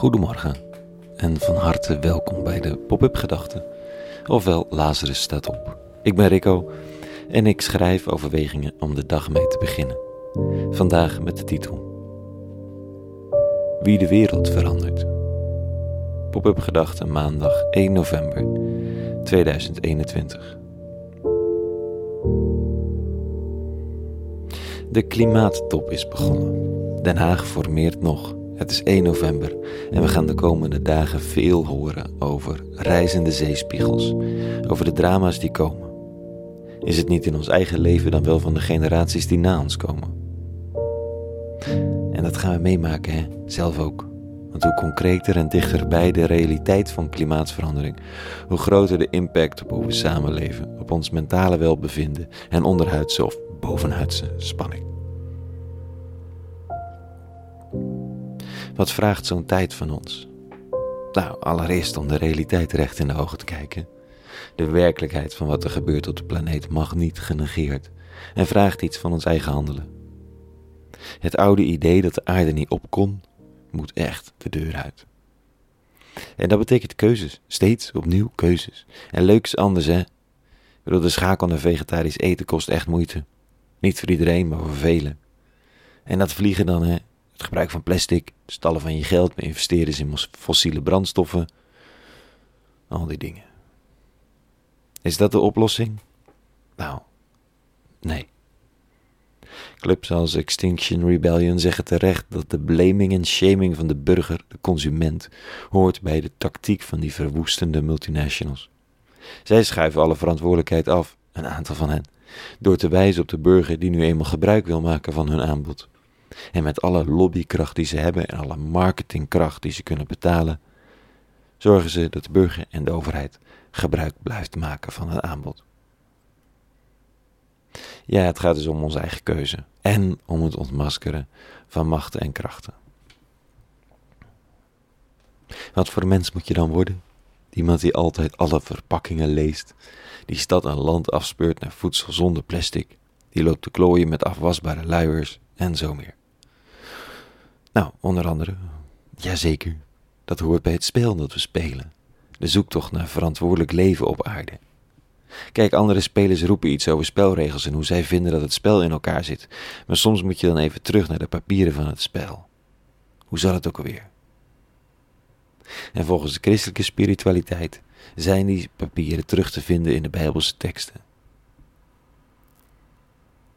Goedemorgen en van harte welkom bij de Pop-up Gedachten, ofwel Lazarus staat op. Ik ben Rico en ik schrijf overwegingen om de dag mee te beginnen. Vandaag met de titel Wie de wereld verandert. Pop-up Gedachten maandag 1 november 2021. De klimaattop is begonnen. Den Haag formeert nog. Het is 1 november en we gaan de komende dagen veel horen over reizende zeespiegels, over de drama's die komen. Is het niet in ons eigen leven dan wel van de generaties die na ons komen? En dat gaan we meemaken, hè? zelf ook. Want hoe concreter en dichterbij de realiteit van klimaatsverandering, hoe groter de impact op hoe we samenleven, op ons mentale welbevinden en onderhuidse of bovenhuidse spanning. Wat vraagt zo'n tijd van ons? Nou, allereerst om de realiteit recht in de ogen te kijken. De werkelijkheid van wat er gebeurt op de planeet mag niet genegeerd en vraagt iets van ons eigen handelen. Het oude idee dat de aarde niet op kon, moet echt de deur uit. En dat betekent keuzes, steeds opnieuw keuzes. En leuk is anders, hè? Bedoel, de schakel naar vegetarisch eten kost echt moeite. Niet voor iedereen, maar voor velen. En dat vliegen dan, hè? Het gebruik van plastic, stallen van je geld, investeren in fossiele brandstoffen. Al die dingen. Is dat de oplossing? Nou, nee. Clubs als Extinction Rebellion zeggen terecht dat de blaming en shaming van de burger, de consument, hoort bij de tactiek van die verwoestende multinationals. Zij schuiven alle verantwoordelijkheid af, een aantal van hen, door te wijzen op de burger die nu eenmaal gebruik wil maken van hun aanbod. En met alle lobbykracht die ze hebben en alle marketingkracht die ze kunnen betalen, zorgen ze dat de burger en de overheid gebruik blijft maken van het aanbod. Ja, het gaat dus om onze eigen keuze en om het ontmaskeren van machten en krachten. Wat voor mens moet je dan worden? Iemand die altijd alle verpakkingen leest, die stad en land afspeurt naar voedsel zonder plastic, die loopt te klooien met afwasbare luiers en zo meer. Nou, onder andere, jazeker, dat hoort bij het spel dat we spelen. De zoektocht naar verantwoordelijk leven op aarde. Kijk, andere spelers roepen iets over spelregels en hoe zij vinden dat het spel in elkaar zit. Maar soms moet je dan even terug naar de papieren van het spel. Hoe zal het ook alweer? En volgens de christelijke spiritualiteit zijn die papieren terug te vinden in de Bijbelse teksten.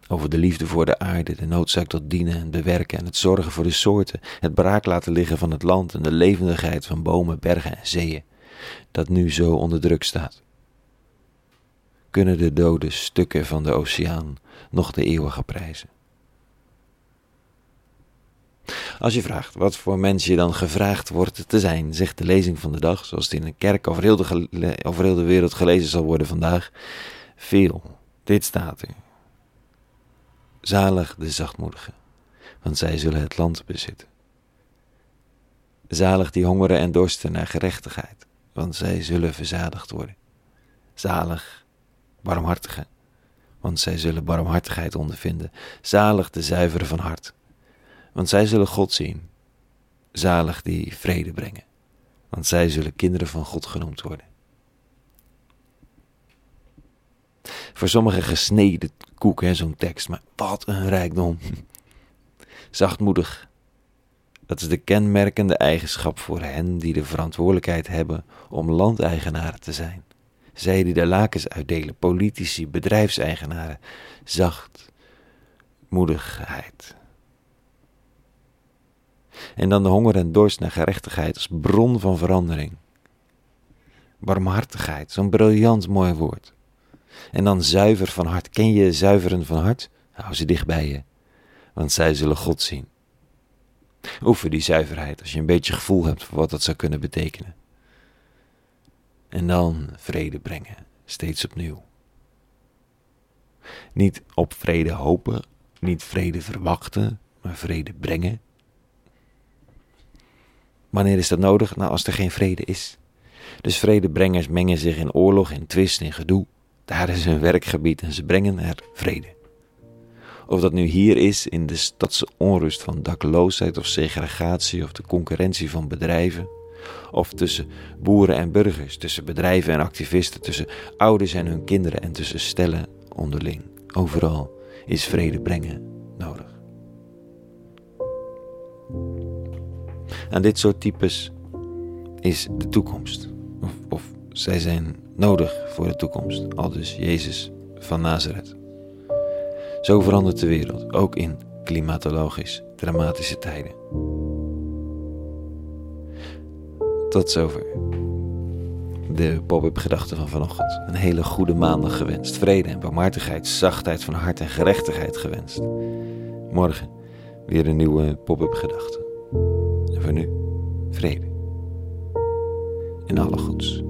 Over de liefde voor de aarde, de noodzaak tot dienen en bewerken en het zorgen voor de soorten, het braak laten liggen van het land en de levendigheid van bomen, bergen en zeeën, dat nu zo onder druk staat. Kunnen de dode stukken van de oceaan nog de eeuwige prijzen? Als je vraagt wat voor mens je dan gevraagd wordt te zijn, zegt de lezing van de dag, zoals het in een kerk over heel de, over heel de wereld gelezen zal worden vandaag, veel. Dit staat er. Zalig de zachtmoedigen, want zij zullen het land bezitten. Zalig die hongeren en dorsten naar gerechtigheid, want zij zullen verzadigd worden. Zalig barmhartigen, want zij zullen barmhartigheid ondervinden. Zalig de zuiveren van hart, want zij zullen God zien. Zalig die vrede brengen, want zij zullen kinderen van God genoemd worden. Voor sommigen gesneden koek, zo'n tekst, maar wat een rijkdom. Zachtmoedig. Dat is de kenmerkende eigenschap voor hen die de verantwoordelijkheid hebben om landeigenaren te zijn. Zij die de lakens uitdelen, politici, bedrijfseigenaren. Zachtmoedigheid. En dan de honger en dorst naar gerechtigheid als bron van verandering. Barmhartigheid, zo'n briljant mooi woord. En dan zuiver van hart. Ken je zuiveren van hart? Hou ze dicht bij je, want zij zullen God zien. Oefen die zuiverheid als je een beetje gevoel hebt voor wat dat zou kunnen betekenen. En dan vrede brengen, steeds opnieuw. Niet op vrede hopen, niet vrede verwachten, maar vrede brengen. Wanneer is dat nodig? Nou, als er geen vrede is. Dus vredebrengers mengen zich in oorlog, in twist, in gedoe. Daar is hun werkgebied en ze brengen er vrede. Of dat nu hier is in de stadse onrust van dakloosheid of segregatie of de concurrentie van bedrijven. Of tussen boeren en burgers, tussen bedrijven en activisten, tussen ouders en hun kinderen en tussen stellen onderling. Overal is vrede brengen nodig. Aan dit soort types is de toekomst. Of, of zij zijn nodig voor de toekomst. Al dus Jezus van Nazareth. Zo verandert de wereld, ook in klimatologisch dramatische tijden. Tot zover. De pop-up gedachten van vanochtend. Een hele goede maandag gewenst. Vrede en barmhartigheid, zachtheid van hart en gerechtigheid gewenst. Morgen weer een nieuwe pop-up gedachte. En voor nu, vrede. En alle goeds.